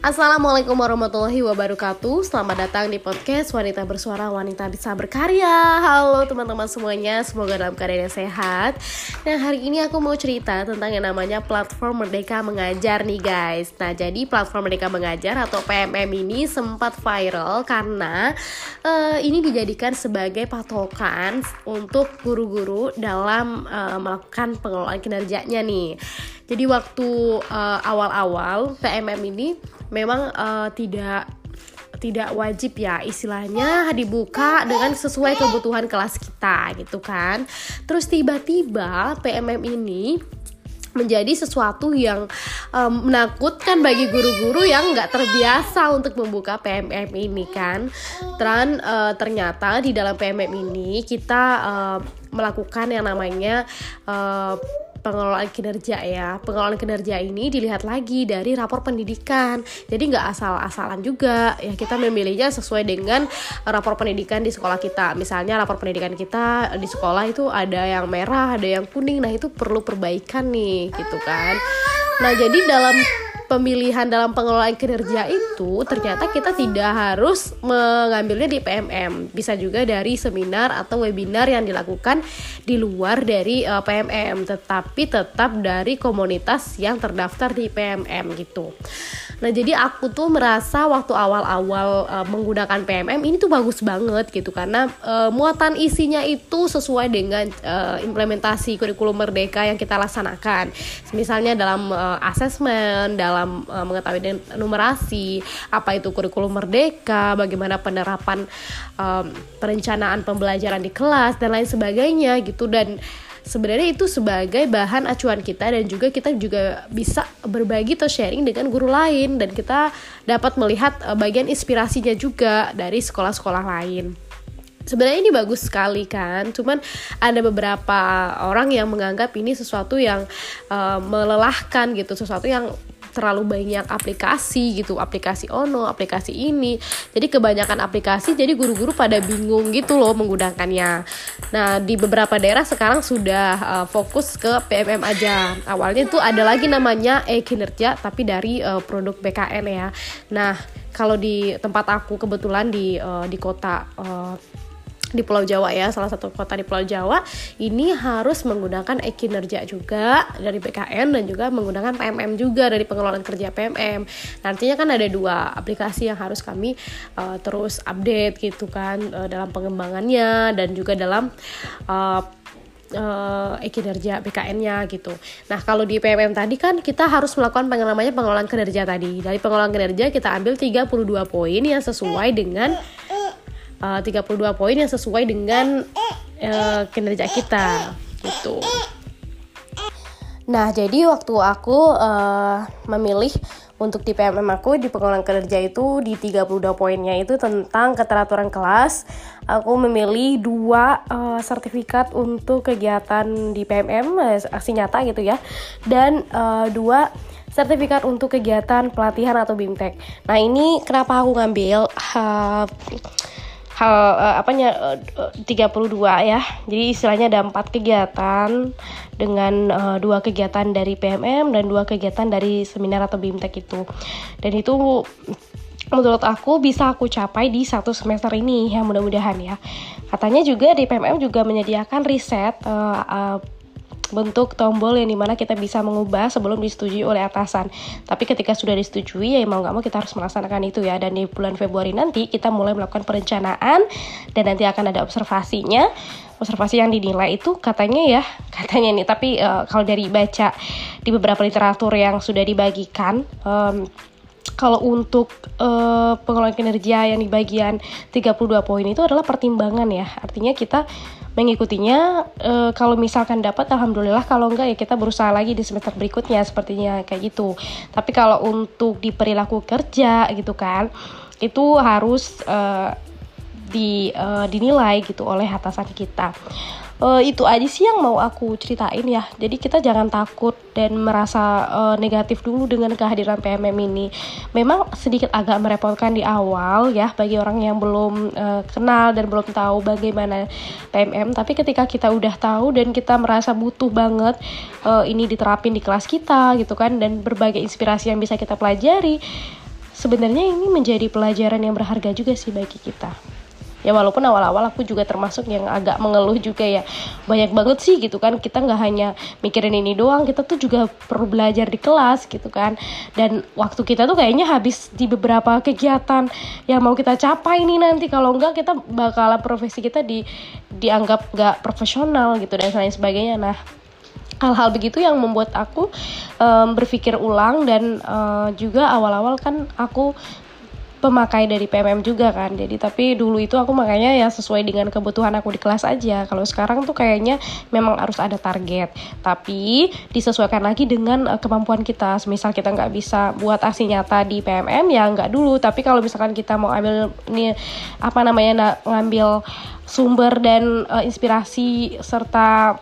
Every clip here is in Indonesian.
Assalamualaikum warahmatullahi wabarakatuh. Selamat datang di podcast Wanita Bersuara Wanita Bisa Berkarya. Halo teman-teman semuanya Semoga dalam keadaan yang sehat. Nah hari ini aku mau cerita tentang yang namanya Platform Merdeka Mengajar nih guys. Nah jadi Platform Merdeka Mengajar atau PMM ini sempat viral Karena uh, ini dijadikan sebagai patokan Untuk guru-guru dalam uh, melakukan pengelolaan kinerjanya nih. Jadi waktu uh, awal-awal PMM ini memang uh, tidak tidak wajib ya istilahnya dibuka dengan sesuai kebutuhan kelas kita gitu kan. Terus tiba-tiba PMM ini menjadi sesuatu yang um, menakutkan bagi guru-guru yang nggak terbiasa untuk membuka PMM ini kan. Dan uh, ternyata di dalam PMM ini kita uh, melakukan yang namanya uh, pengelolaan kinerja ya. Pengelolaan kinerja ini dilihat lagi dari rapor pendidikan. Jadi nggak asal-asalan juga ya kita memilihnya sesuai dengan rapor pendidikan di sekolah kita. Misalnya rapor pendidikan kita di sekolah itu ada yang merah ada yang kuning. Nah itu perlu perbaikan nih gitu kan. Nah jadi dalam pemilihan dalam pengelolaan kinerja itu ternyata kita tidak harus mengambilnya di PMM bisa juga dari seminar atau webinar yang dilakukan di luar dari uh, eh, PMM tetapi tetap dari komunitas yang terdaftar di PMM gitu Nah jadi aku tuh merasa waktu awal-awal uh, menggunakan PMM ini tuh bagus banget gitu karena uh, muatan isinya itu sesuai dengan uh, implementasi kurikulum merdeka yang kita laksanakan. Misalnya dalam uh, asesmen, dalam uh, mengetahui numerasi, apa itu kurikulum merdeka, bagaimana penerapan um, perencanaan pembelajaran di kelas dan lain sebagainya gitu. Dan sebenarnya itu sebagai bahan acuan kita dan juga kita juga bisa berbagi atau sharing dengan guru lain dan kita dapat melihat uh, bagian inspirasinya juga dari sekolah-sekolah lain. Sebenarnya ini bagus sekali kan? Cuman ada beberapa orang yang menganggap ini sesuatu yang uh, melelahkan gitu. Sesuatu yang terlalu banyak aplikasi gitu aplikasi ono aplikasi ini. Jadi kebanyakan aplikasi jadi guru-guru pada bingung gitu loh menggunakannya. Nah di beberapa daerah sekarang sudah uh, fokus ke PMM aja. Awalnya itu ada lagi namanya e kinerja tapi dari uh, produk BKN ya. Nah kalau di tempat aku kebetulan di uh, di kota uh, di Pulau Jawa ya, salah satu kota di Pulau Jawa ini harus menggunakan e-kinerja juga dari BKN dan juga menggunakan PMM juga dari pengelolaan kerja PMM. Nantinya kan ada dua aplikasi yang harus kami uh, terus update gitu kan uh, dalam pengembangannya dan juga dalam uh, uh, e-kinerja BKN-nya gitu. Nah, kalau di PMM tadi kan kita harus melakukan namanya pengelolaan kinerja tadi. Dari pengelolaan kinerja kita ambil 32 poin yang sesuai dengan uh, 32 poin yang sesuai dengan uh, kinerja kita gitu. Nah, jadi waktu aku uh, memilih untuk di PMM aku di pengelolaan kerja itu di 32 poinnya itu tentang keteraturan kelas. Aku memilih dua uh, sertifikat untuk kegiatan di PMM aksi nyata gitu ya. Dan uh, dua sertifikat untuk kegiatan pelatihan atau BIMTEK. Nah, ini kenapa aku ngambil uh, hal uh, apanya uh, 32 ya. Jadi istilahnya ada empat kegiatan dengan uh, dua kegiatan dari PMM dan dua kegiatan dari seminar atau BIMTEK itu. Dan itu menurut aku bisa aku capai di satu semester ini ya mudah-mudahan ya. Katanya juga di PMM juga menyediakan riset uh, uh, bentuk tombol yang di mana kita bisa mengubah sebelum disetujui oleh atasan. Tapi ketika sudah disetujui ya mau nggak mau kita harus melaksanakan itu ya. Dan di bulan Februari nanti kita mulai melakukan perencanaan dan nanti akan ada observasinya. Observasi yang dinilai itu katanya ya katanya nih. Tapi uh, kalau dari baca di beberapa literatur yang sudah dibagikan. Um, kalau untuk uh, pengelolaan kinerja yang di bagian 32 poin itu adalah pertimbangan ya. Artinya kita mengikutinya e, kalau misalkan dapat alhamdulillah. Kalau enggak ya kita berusaha lagi di semester berikutnya sepertinya kayak gitu. Tapi kalau untuk di perilaku kerja gitu kan itu harus e, di e, dinilai gitu oleh atasan kita uh, itu aja sih yang mau aku ceritain ya. Jadi kita jangan takut dan merasa uh, negatif dulu dengan kehadiran PMM ini. Memang sedikit agak merepotkan di awal ya bagi orang yang belum uh, kenal dan belum tahu bagaimana PMM. Tapi ketika kita udah tahu dan kita merasa butuh banget uh, ini diterapin di kelas kita gitu kan dan berbagai inspirasi yang bisa kita pelajari sebenarnya ini menjadi pelajaran yang berharga juga sih bagi kita ya walaupun awal-awal aku juga termasuk yang agak mengeluh juga ya. Banyak banget sih gitu kan kita nggak hanya mikirin ini doang kita tuh juga perlu belajar di kelas gitu kan. Dan waktu kita tuh kayaknya habis di beberapa kegiatan yang mau kita capai ini nanti. Kalau enggak kita bakalan profesi kita di dianggap nggak profesional gitu dan lain sebagainya. Nah hal-hal begitu yang membuat aku um, berpikir ulang dan uh, juga awal-awal kan aku pemakai dari PMM juga kan. Jadi tapi dulu itu aku makanya ya sesuai dengan kebutuhan aku di kelas aja. Kalau sekarang tuh kayaknya memang harus ada target. Tapi disesuaikan lagi dengan uh, kemampuan kita. Misal kita nggak bisa buat aksi nyata di PMM ya nggak dulu. Tapi kalau misalkan kita mau ambil nih apa namanya ngambil sumber dan uh, inspirasi serta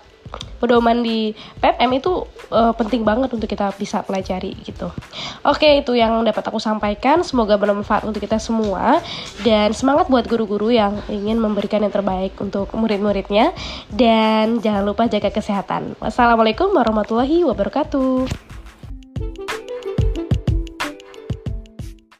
pedoman di PPM itu uh, penting banget untuk kita bisa pelajari gitu. Oke, itu yang dapat aku sampaikan. Semoga bermanfaat untuk kita semua dan semangat buat guru-guru yang ingin memberikan yang terbaik untuk murid-muridnya dan jangan lupa jaga kesehatan. Wassalamualaikum warahmatullahi wabarakatuh.